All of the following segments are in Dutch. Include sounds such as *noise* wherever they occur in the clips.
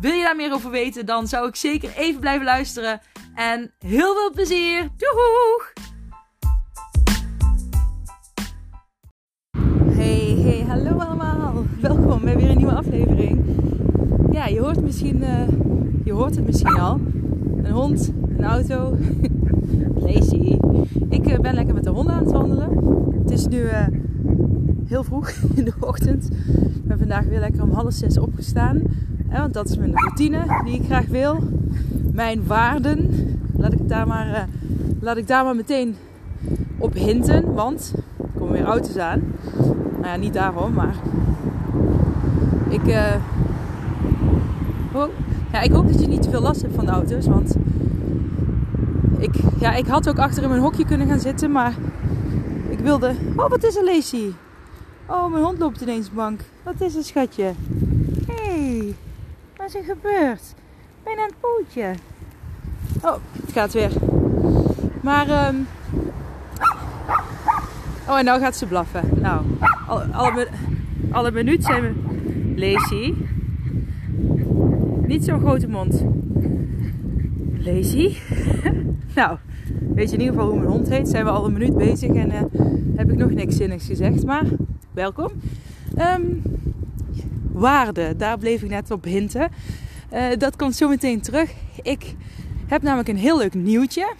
Wil je daar meer over weten, dan zou ik zeker even blijven luisteren. En heel veel plezier! Doeg! Hey, hey, hallo allemaal! Welkom bij weer een nieuwe aflevering. Ja, je hoort, misschien, uh, je hoort het misschien al. Een hond, een auto. *laughs* Lazy. Ik uh, ben lekker met de honden aan het wandelen. Het is nu uh, heel vroeg *laughs* in de ochtend. Ik ben vandaag weer lekker om half zes opgestaan. Want dat is mijn routine die ik graag wil. Mijn waarden. Laat ik daar maar, uh, laat ik daar maar meteen op hinten. Want er komen weer auto's aan. Nou ja, niet daarom, maar ik, uh, oh, ja, ik hoop dat je niet te veel last hebt van de auto's. Want ik, ja, ik had ook achter in mijn hokje kunnen gaan zitten, maar ik wilde... Oh, wat is er, Lacey? Oh, mijn hond loopt ineens bank. Wat is er, schatje? Is er gebeurd? Aan het pootje? Oh, het gaat weer. Maar, um... Oh, en nou gaat ze blaffen. Nou, alle, alle, minuut zijn we... Lazy. Niet zo'n grote mond. Lazy. *laughs* nou, weet je in ieder geval hoe mijn hond heet. Zijn we al een minuut bezig en uh, heb ik nog niks zinnigs gezegd. Maar, welkom. Um, waarde, daar bleef ik net op hinten. Uh, dat komt zo meteen terug. Ik heb namelijk een heel leuk nieuwtje.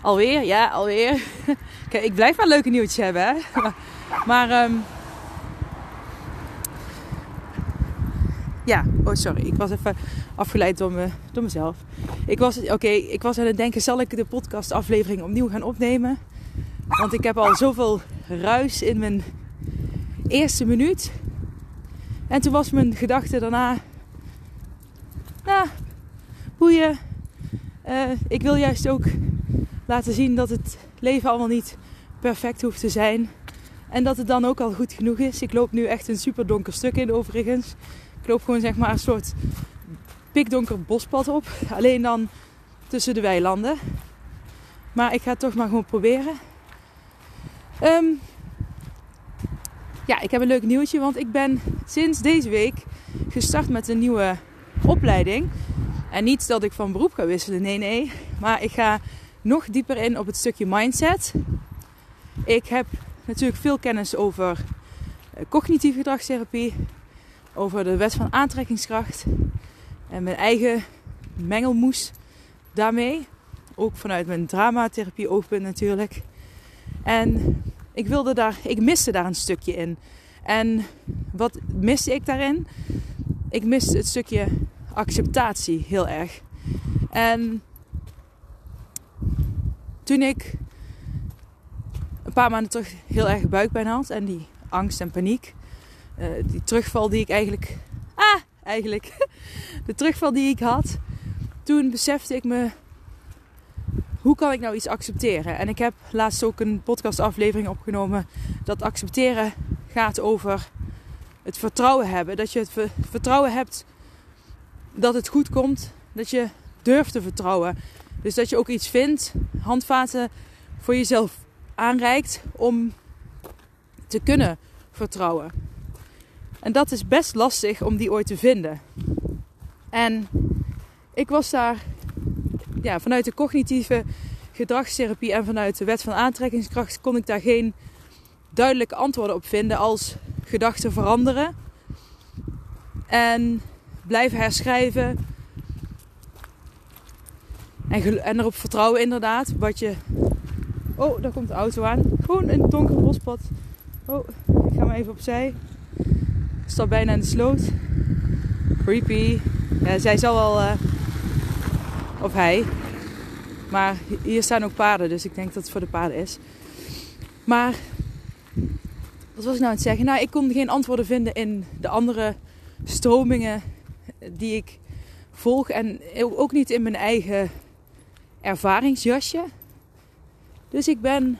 Alweer, ja, alweer. *laughs* Kijk, ik blijf maar leuke nieuwtjes hebben, hè. *laughs* Maar, um, ja, oh sorry, ik was even afgeleid door, me, door mezelf. Ik was, oké, ik was aan het denken, zal ik de podcastaflevering opnieuw gaan opnemen? Want ik heb al zoveel ruis in mijn eerste minuut. En toen was mijn gedachte daarna, nou, boeien. Uh, ik wil juist ook laten zien dat het leven allemaal niet perfect hoeft te zijn. En dat het dan ook al goed genoeg is. Ik loop nu echt een super donker stuk in overigens. Ik loop gewoon zeg maar een soort pikdonker bospad op. Alleen dan tussen de weilanden. Maar ik ga het toch maar gewoon proberen. Um, ja, ik heb een leuk nieuwtje. Want ik ben sinds deze week gestart met een nieuwe opleiding. En niet dat ik van beroep ga wisselen, nee, nee. Maar ik ga nog dieper in op het stukje mindset. Ik heb natuurlijk veel kennis over cognitieve gedragstherapie, over de wet van aantrekkingskracht en mijn eigen mengelmoes daarmee. Ook vanuit mijn dramatherapie oogpunt natuurlijk. En ik wilde daar, ik miste daar een stukje in. En wat miste ik daarin? Ik miste het stukje acceptatie heel erg. En toen ik een paar maanden terug heel erg buikpijn had en die angst en paniek, uh, die terugval die ik eigenlijk, ah, eigenlijk, *laughs* de terugval die ik had, toen besefte ik me, hoe kan ik nou iets accepteren? En ik heb laatst ook een podcastaflevering opgenomen dat accepteren gaat over het vertrouwen hebben. Dat je het vertrouwen hebt dat het goed komt. Dat je durft te vertrouwen. Dus dat je ook iets vindt, handvaten voor jezelf aanreikt om te kunnen vertrouwen. En dat is best lastig om die ooit te vinden. En ik was daar ja, vanuit de cognitieve gedragstherapie en vanuit de wet van aantrekkingskracht kon ik daar geen duidelijke antwoorden op vinden als gedachten veranderen en blijven herschrijven en, en erop vertrouwen inderdaad wat je oh daar komt de auto aan. Gewoon een donker bospad. Oh ik ga maar even opzij. Ik sta bijna in de sloot. Creepy. Zij zal wel uh, of hij maar hier staan ook paarden dus ik denk dat het voor de paarden is maar wat was ik nou aan het zeggen? Nou, ik kon geen antwoorden vinden in de andere stromingen die ik volg. En ook niet in mijn eigen ervaringsjasje. Dus ik ben,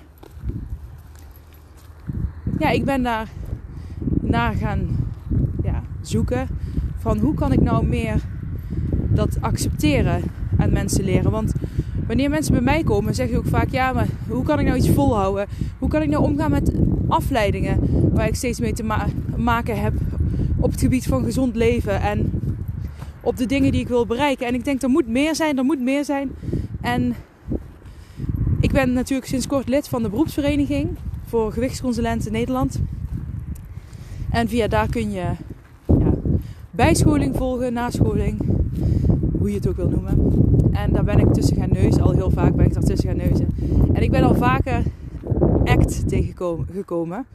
ja, ik ben daar naar gaan ja, zoeken van hoe kan ik nou meer dat accepteren mensen leren. Want wanneer mensen bij mij komen, zeg je ook vaak: ja, maar hoe kan ik nou iets volhouden? Hoe kan ik nou omgaan met afleidingen waar ik steeds mee te maken heb op het gebied van gezond leven en op de dingen die ik wil bereiken? En ik denk, er moet meer zijn, er moet meer zijn. En ik ben natuurlijk sinds kort lid van de beroepsvereniging voor gewichtsconsulenten Nederland. En via daar kun je ja, bijscholing volgen, nascholing, hoe je het ook wil noemen. En daar ben ik tussen gaan neuzen, al heel vaak ben ik daar tussen gaan neuzen. En ik ben al vaker ACT tegengekomen.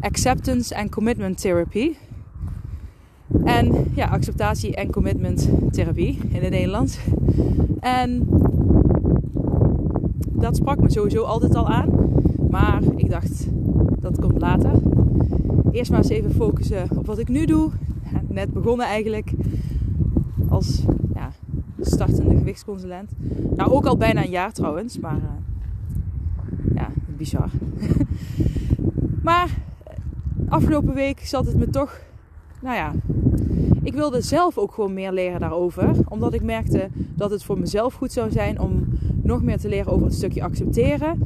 Acceptance and Commitment Therapy. En ja, acceptatie en commitment therapie in het Nederlands. En dat sprak me sowieso altijd al aan. Maar ik dacht, dat komt later. Eerst maar eens even focussen op wat ik nu doe. Net begonnen eigenlijk als startende gewichtsconsulent. Nou, ook al bijna een jaar trouwens, maar uh, ja, bizar. *laughs* maar afgelopen week zat het me toch, nou ja, ik wilde zelf ook gewoon meer leren daarover. Omdat ik merkte dat het voor mezelf goed zou zijn om nog meer te leren over het stukje accepteren.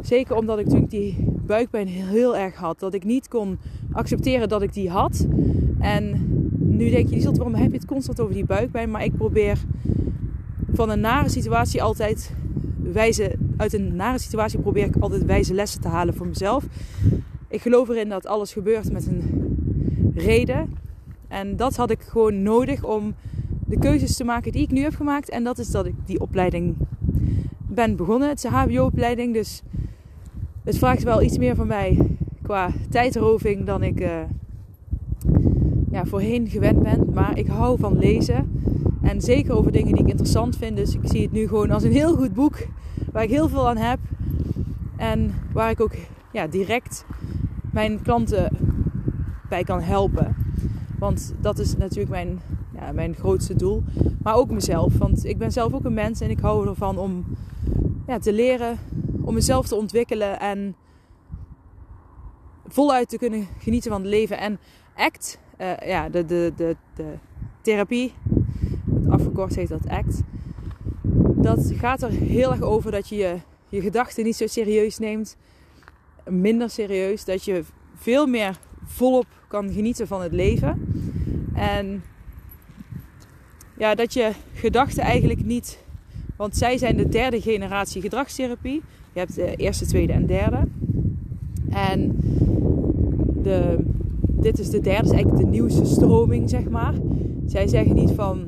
Zeker omdat ik natuurlijk die buikpijn heel erg had. Dat ik niet kon accepteren dat ik die had. En nu denk je, waarom heb je het constant over die buikpijn? Maar ik probeer van een nare situatie altijd wijze, uit een nare situatie probeer ik altijd wijze lessen te halen voor mezelf. Ik geloof erin dat alles gebeurt met een reden. En dat had ik gewoon nodig om de keuzes te maken die ik nu heb gemaakt. En dat is dat ik die opleiding ben begonnen. Het is een HBO-opleiding, dus het vraagt wel iets meer van mij qua tijdroving dan ik uh, ja, voorheen gewend ben. Maar ik hou van lezen. En zeker over dingen die ik interessant vind. Dus ik zie het nu gewoon als een heel goed boek. Waar ik heel veel aan heb. En waar ik ook ja, direct mijn klanten bij kan helpen. Want dat is natuurlijk mijn, ja, mijn grootste doel. Maar ook mezelf. Want ik ben zelf ook een mens en ik hou ervan om ja, te leren, om mezelf te ontwikkelen en voluit te kunnen genieten van het leven. En ACT, uh, ja, de, de, de, de therapie, afgekort heet dat ACT. Dat gaat er heel erg over dat je je, je gedachten niet zo serieus neemt, minder serieus. Dat je veel meer volop kan genieten van het leven. En ja, dat je gedachten eigenlijk niet. Want zij zijn de derde generatie gedragstherapie. Je hebt de eerste, tweede en derde. En de, dit is de derde, is eigenlijk de nieuwste stroming, zeg maar. Zij zeggen niet van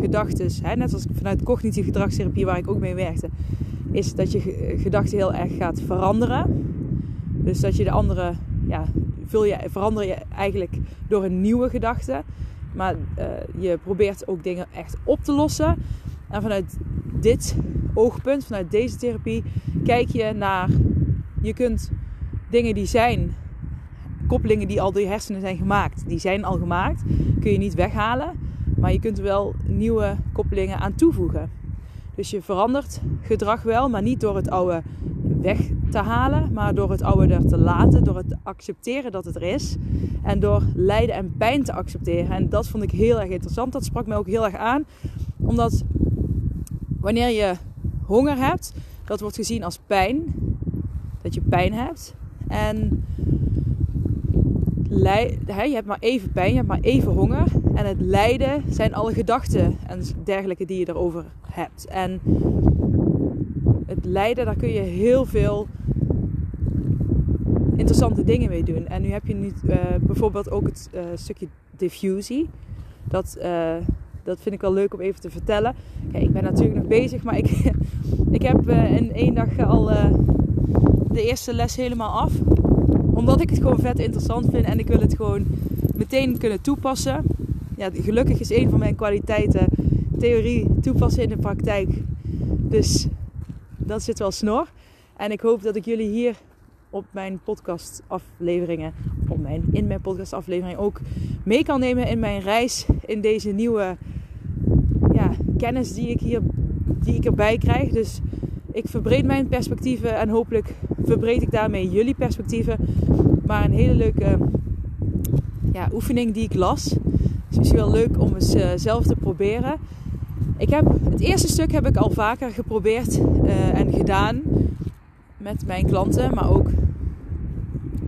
gedachten, net als vanuit cognitieve gedragstherapie, waar ik ook mee werkte, is dat je gedachten heel erg gaat veranderen. Dus dat je de andere ja, verander je eigenlijk door een nieuwe gedachte. Maar uh, je probeert ook dingen echt op te lossen. En vanuit dit oogpunt, vanuit deze therapie, kijk je naar. Je kunt dingen die zijn, koppelingen die al door je hersenen zijn gemaakt, die zijn al gemaakt, kun je niet weghalen. Maar je kunt er wel nieuwe koppelingen aan toevoegen. Dus je verandert gedrag wel, maar niet door het oude weg te halen, maar door het oude er te laten, door het te accepteren dat het er is en door lijden en pijn te accepteren. En dat vond ik heel erg interessant. Dat sprak me ook heel erg aan, omdat wanneer je honger hebt, dat wordt gezien als pijn, dat je pijn hebt. En je hebt maar even pijn, je hebt maar even honger. En het lijden zijn alle gedachten en dergelijke die je erover hebt. En het lijden, daar kun je heel veel interessante dingen mee doen. En nu heb je nu uh, bijvoorbeeld ook het uh, stukje diffusie. Dat, uh, dat vind ik wel leuk om even te vertellen. Kijk, ik ben natuurlijk nog bezig, maar ik, *laughs* ik heb in één dag al de eerste les helemaal af. Omdat ik het gewoon vet interessant vind en ik wil het gewoon meteen kunnen toepassen. Ja, gelukkig is een van mijn kwaliteiten theorie toepassen in de praktijk. Dus dat zit wel snor. En ik hoop dat ik jullie hier op mijn podcastafleveringen, op mijn, in mijn podcastaflevering ook mee kan nemen in mijn reis in deze nieuwe ja, kennis die ik hier die ik erbij krijg. Dus ik verbreed mijn perspectieven en hopelijk verbreed ik daarmee jullie perspectieven. Maar een hele leuke ja, oefening die ik las. is misschien wel leuk om eens uh, zelf te proberen. Ik heb, het eerste stuk heb ik al vaker geprobeerd uh, en gedaan met mijn klanten, maar ook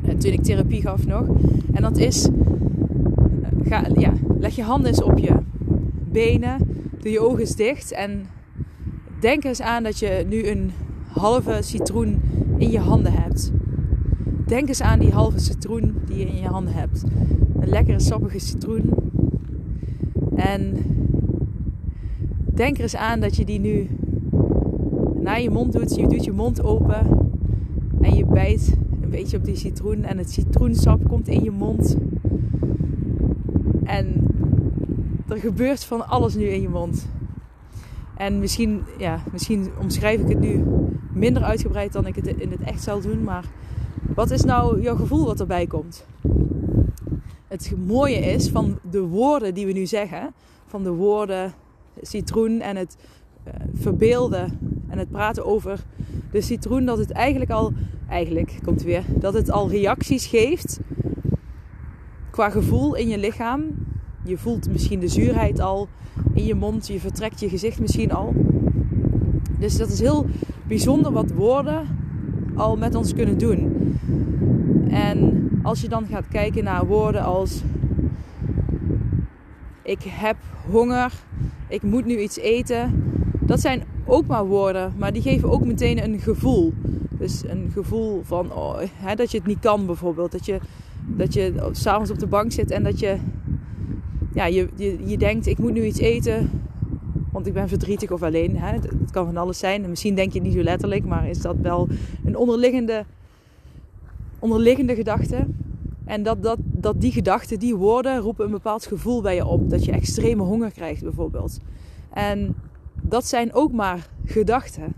uh, toen ik therapie gaf nog. En dat is, ga, ja, leg je handen eens op je benen, doe je ogen eens dicht en denk eens aan dat je nu een halve citroen in je handen hebt. Denk eens aan die halve citroen die je in je handen hebt. Een lekkere sappige citroen. En denk er eens aan dat je die nu naar je mond doet. Je doet je mond open en je bijt een beetje op die citroen. En het citroensap komt in je mond. En er gebeurt van alles nu in je mond. En misschien, ja, misschien omschrijf ik het nu minder uitgebreid dan ik het in het echt zal doen. Maar wat is nou jouw gevoel wat erbij komt? Het mooie is van de woorden die we nu zeggen, van de woorden citroen en het uh, verbeelden en het praten over de citroen, dat het eigenlijk al, eigenlijk komt weer, dat het al reacties geeft qua gevoel in je lichaam. Je voelt misschien de zuurheid al in je mond, je vertrekt je gezicht misschien al. Dus dat is heel bijzonder wat woorden al met ons kunnen doen. En als je dan gaat kijken naar woorden als ik heb honger, ik moet nu iets eten. Dat zijn ook maar woorden, maar die geven ook meteen een gevoel. Dus een gevoel van oh, hè, dat je het niet kan bijvoorbeeld. Dat je, dat je s'avonds op de bank zit en dat je, ja, je, je, je denkt ik moet nu iets eten. Want ik ben verdrietig of alleen. Hè. Het, kan van alles zijn. En misschien denk je het niet zo letterlijk, maar is dat wel een onderliggende, onderliggende gedachte. En dat, dat, dat die gedachten, die woorden, roepen een bepaald gevoel bij je op. Dat je extreme honger krijgt bijvoorbeeld. En dat zijn ook maar gedachten.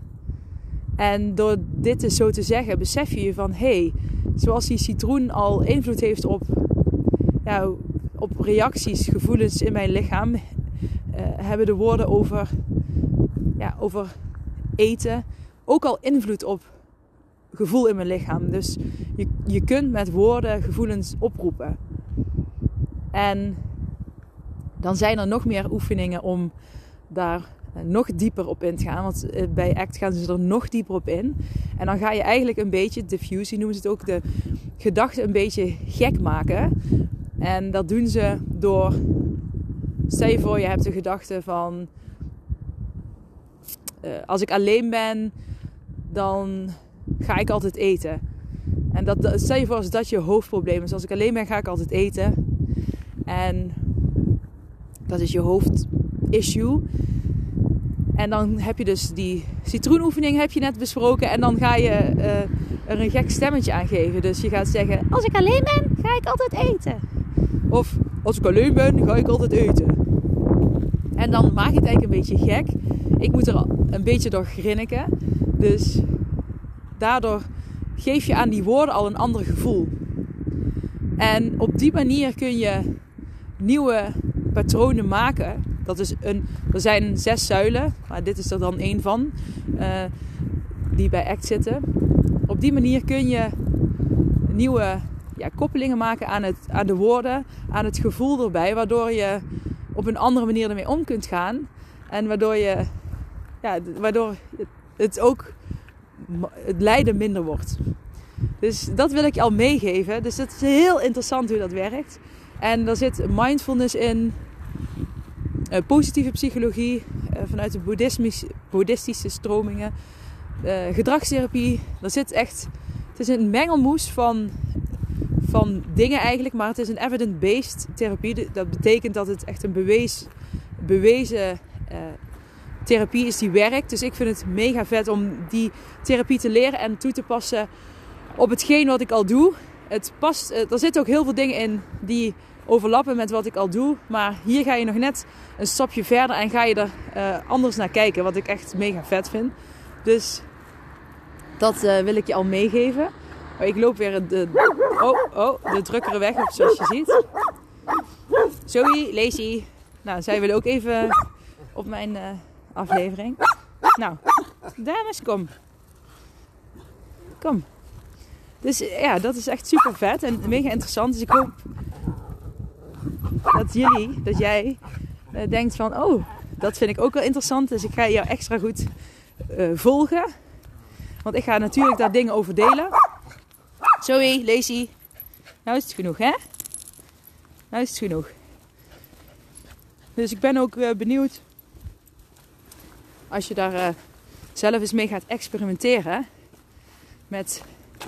En door dit zo te zeggen, besef je je van hé, hey, zoals die citroen al invloed heeft op, ja, op reacties, gevoelens in mijn lichaam, uh, hebben de woorden over, ja, over eten ook al invloed op gevoel in mijn lichaam. Dus je, je kunt met woorden gevoelens oproepen. En dan zijn er nog meer oefeningen om daar nog dieper op in te gaan. Want eh, bij ACT gaan ze er nog dieper op in. En dan ga je eigenlijk een beetje, diffusie noemen ze het ook, de gedachten een beetje gek maken. En dat doen ze door, stel je voor je hebt de gedachte van, uh, als ik alleen ben, dan ga ik altijd eten. En dat, stel je voor als dat je hoofdprobleem is. Als ik alleen ben, ga ik altijd eten. En dat is je hoofdissue. En dan heb je dus die citroenoefening heb je net besproken. En dan ga je uh, er een gek stemmetje aan geven. Dus je gaat zeggen, als ik alleen ben, ga ik altijd eten. Of, als ik alleen ben, ga ik altijd eten. En dan maak het eigenlijk een beetje gek. Ik moet er een beetje door grinniken. Dus daardoor geef je aan die woorden al een ander gevoel. En op die manier kun je nieuwe patronen maken. Dat is een, er zijn zes zuilen, maar dit is er dan één van, uh, die bij ACT zitten. Op die manier kun je nieuwe ja, koppelingen maken aan, het, aan de woorden, aan het gevoel erbij, waardoor je op een andere manier ermee om kunt gaan. En waardoor, je, ja, waardoor het ook het lijden minder wordt. Dus dat wil ik je al meegeven. Dus het is heel interessant hoe dat werkt. En daar zit mindfulness in, uh, positieve psychologie uh, vanuit de boeddhistische stromingen, uh, gedragstherapie. Er zit echt, het is een mengelmoes van, van dingen eigenlijk, maar het is een evidence-based therapie. Dat betekent dat het echt een bewees, bewezen therapie is die werkt. Dus ik vind het mega vet om die therapie te leren en toe te passen op hetgeen wat ik al doe. Het past, er zitten ook heel veel dingen in die overlappen met wat ik al doe. Maar hier ga je nog net een stapje verder en ga je er uh, anders naar kijken. Wat ik echt mega vet vind. Dus dat wil ik je al meegeven. Oh, ik loop weer de, oh, oh, de drukkere weg op zoals je ziet. Zoe, Lacey. Nou, zij willen ook even op mijn uh, aflevering. Nou, dames, kom. Kom. Dus ja, dat is echt super vet en mega interessant. Dus ik hoop dat jullie, dat jij uh, denkt van, oh, dat vind ik ook wel interessant. Dus ik ga jou extra goed volgen. Want ik ga natuurlijk daar dingen over delen. Zoe, Lacey. Nou is het genoeg, hè? Nou is het genoeg. Dus ik ben ook uh, benieuwd als je daar uh, zelf eens mee gaat experimenteren. Met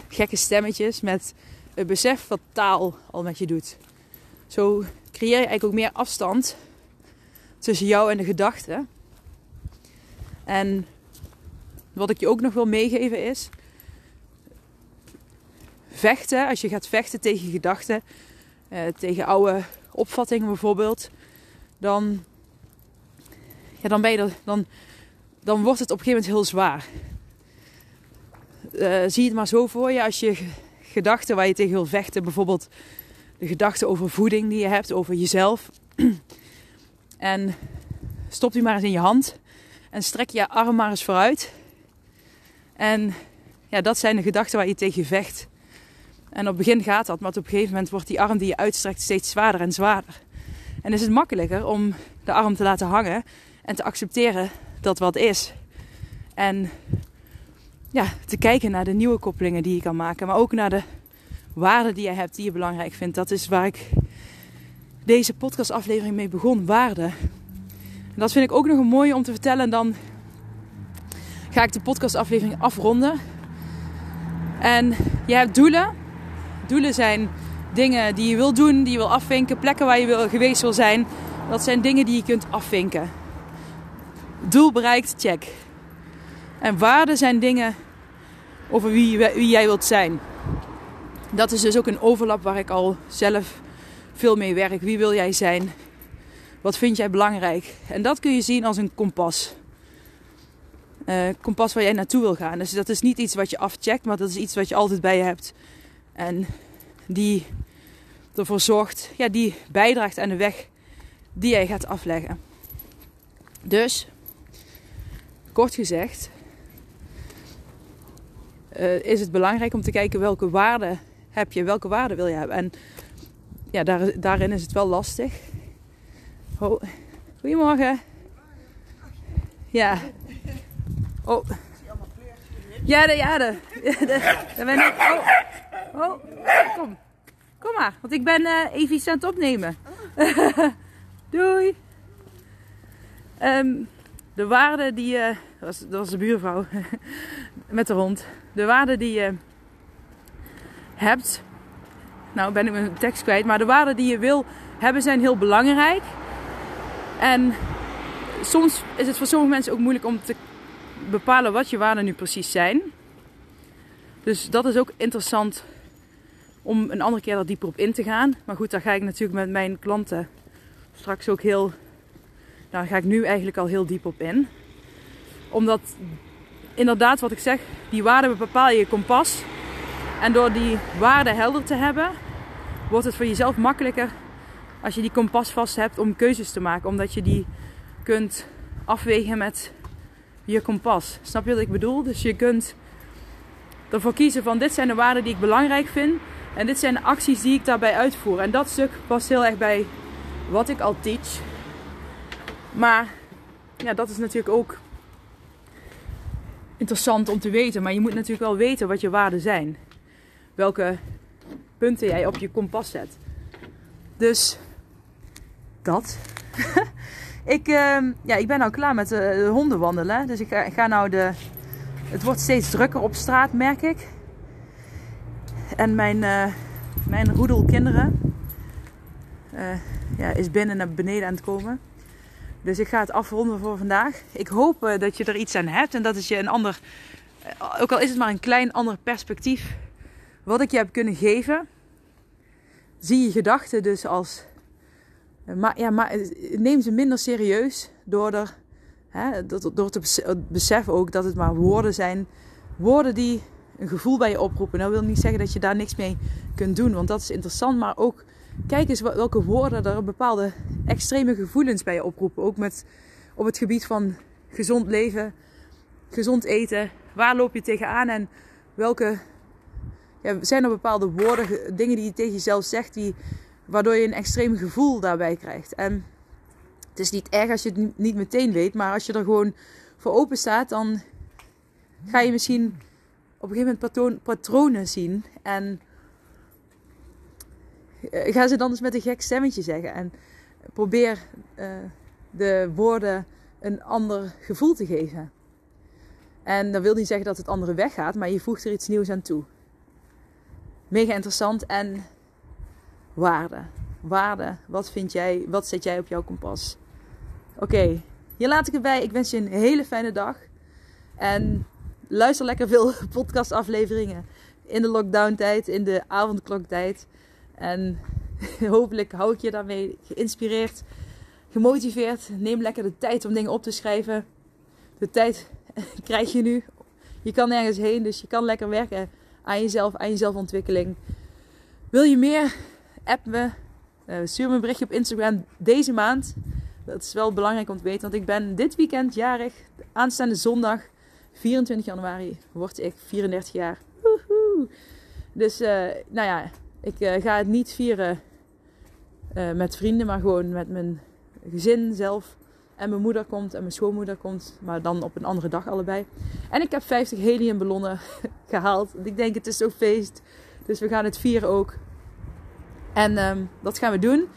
gekke stemmetjes, met het besef wat taal al met je doet. Zo creëer je eigenlijk ook meer afstand tussen jou en de gedachten. En wat ik je ook nog wil meegeven is. Vechten, als je gaat vechten tegen gedachten, eh, tegen oude opvattingen bijvoorbeeld, dan, ja, dan, ben je dan, dan wordt het op een gegeven moment heel zwaar. Uh, zie het maar zo voor je als je gedachten waar je tegen wil vechten, bijvoorbeeld de gedachten over voeding die je hebt, over jezelf. *clears throat* en stop die maar eens in je hand en strek je arm maar eens vooruit. En ja, dat zijn de gedachten waar je tegen vecht. En op het begin gaat dat, maar op een gegeven moment wordt die arm die je uitstrekt steeds zwaarder en zwaarder. En is het makkelijker om de arm te laten hangen en te accepteren dat wat is. En ja, te kijken naar de nieuwe koppelingen die je kan maken, maar ook naar de waarden die je hebt die je belangrijk vindt. Dat is waar ik deze podcastaflevering mee begon, waarden. En dat vind ik ook nog een mooie om te vertellen. En dan ga ik de podcastaflevering afronden. En je hebt doelen. Doelen zijn dingen die je wil doen, die je wil afvinken, plekken waar je wil, geweest wil zijn. Dat zijn dingen die je kunt afvinken. Doel bereikt, check. En waarden zijn dingen over wie, wie jij wilt zijn. Dat is dus ook een overlap waar ik al zelf veel mee werk. Wie wil jij zijn? Wat vind jij belangrijk? En dat kun je zien als een kompas. Uh, kompas waar jij naartoe wil gaan. Dus dat is niet iets wat je afcheckt, maar dat is iets wat je altijd bij je hebt. En die ervoor zorgt, ja, die bijdraagt aan de weg die jij gaat afleggen. Dus, kort gezegd, uh, is het belangrijk om te kijken welke waarden heb je, welke waarden wil je hebben. En ja, daar, daarin is het wel lastig. Goedemorgen. Ja. Oh. Ja, de, ja, de, de, de ben ik. Oh, oh, kom. Kom maar, want ik ben uh, even iets aan het opnemen. *laughs* Doei. Um, de waarde die je. Dat was, dat was de buurvrouw *laughs* met de hond. De waarde die je hebt. Nou ben ik mijn tekst kwijt. Maar de waarden die je wil hebben zijn heel belangrijk. En soms is het voor sommige mensen ook moeilijk om te bepalen wat je waarden nu precies zijn. Dus dat is ook interessant om een andere keer er dieper op in te gaan. Maar goed, daar ga ik natuurlijk met mijn klanten straks ook heel. Daar ga ik nu eigenlijk al heel diep op in. Omdat inderdaad, wat ik zeg, die waarden bepalen je kompas. En door die waarden helder te hebben, wordt het voor jezelf makkelijker als je die kompas vast hebt om keuzes te maken. Omdat je die kunt afwegen met je kompas. Snap je wat ik bedoel? Dus je kunt ervoor kiezen van dit zijn de waarden die ik belangrijk vind. En dit zijn acties die ik daarbij uitvoer. En dat stuk past heel erg bij wat ik al teach. Maar ja, dat is natuurlijk ook interessant om te weten. Maar je moet natuurlijk wel weten wat je waarden zijn. Welke punten jij op je kompas zet. Dus dat. *laughs* ik, uh, ja, ik ben nou klaar met de, honden wandelen. Dus ik ga, ik ga nou de. Het wordt steeds drukker op straat, merk ik. En mijn, uh, mijn roedelkinderen uh, ja, is binnen naar beneden aan het komen. Dus ik ga het afronden voor vandaag. Ik hoop uh, dat je er iets aan hebt en dat het je een ander, ook al is het maar een klein ander perspectief, wat ik je heb kunnen geven. Zie je gedachten dus als. Ja, maar neem ze minder serieus door, er, hè, door te beseffen ook dat het maar woorden zijn. Woorden die een gevoel bij je oproepen. Nou wil niet zeggen dat je daar niks mee kunt doen, want dat is interessant. Maar ook kijk eens welke woorden er bepaalde extreme gevoelens bij je oproepen. Ook met, op het gebied van gezond leven gezond eten? Waar loop je tegenaan en welke ja, zijn er bepaalde woorden, dingen die je tegen jezelf zegt, die, waardoor je een extreem gevoel daarbij krijgt? En het is niet erg als je het niet meteen weet, maar als je er gewoon voor open staat, dan ga je misschien op een gegeven moment patronen zien. En eh, ga ze dan eens met een gek stemmetje zeggen. En probeer uh, de woorden een ander gevoel te geven. En dat wil niet zeggen dat het andere weggaat, maar je voegt er iets nieuws aan toe. Mega interessant en waarde. Waarde, wat vind jij, wat zet jij op jouw kompas? Oké, hier laat ik het bij. Ik wens je een hele fijne dag. En luister lekker veel *laughs* podcastafleveringen in de lockdown tijd, in de avondkloktijd. En *laughs* hopelijk hou ik je daarmee geïnspireerd, gemotiveerd. Neem lekker de tijd om dingen op te schrijven. De tijd *laughs* krijg je nu. Je kan nergens heen, dus je kan lekker werken aan jezelf, aan je zelfontwikkeling. Wil je meer? App me. Uh, stuur me een berichtje op Instagram deze maand. Dat is wel belangrijk om te weten, want ik ben dit weekend jarig. Aanstaande zondag, 24 januari, word ik 34 jaar. Woehoe. Dus, uh, nou ja, ik uh, ga het niet vieren met vrienden, maar gewoon met mijn gezin zelf. En mijn moeder komt en mijn schoonmoeder komt. Maar dan op een andere dag allebei. En ik heb 50 heliumballonnen *laughs* gehaald. Ik denk het is zo feest. Dus we gaan het vieren ook. En um, dat gaan we doen.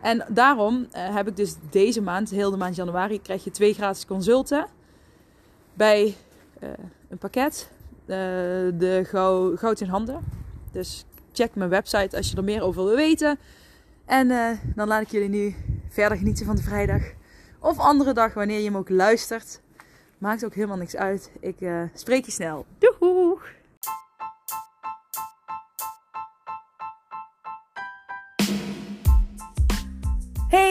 En daarom heb ik dus deze maand, heel de maand januari, krijg je twee gratis consulten. Bij een pakket. Uh, de Goud in Handen. Dus check mijn website als je er meer over wil weten. En dan laat ik jullie nu verder genieten van de vrijdag. Of andere dag, wanneer je hem ook luistert. Maakt ook helemaal niks uit. Ik spreek je snel. Doeg!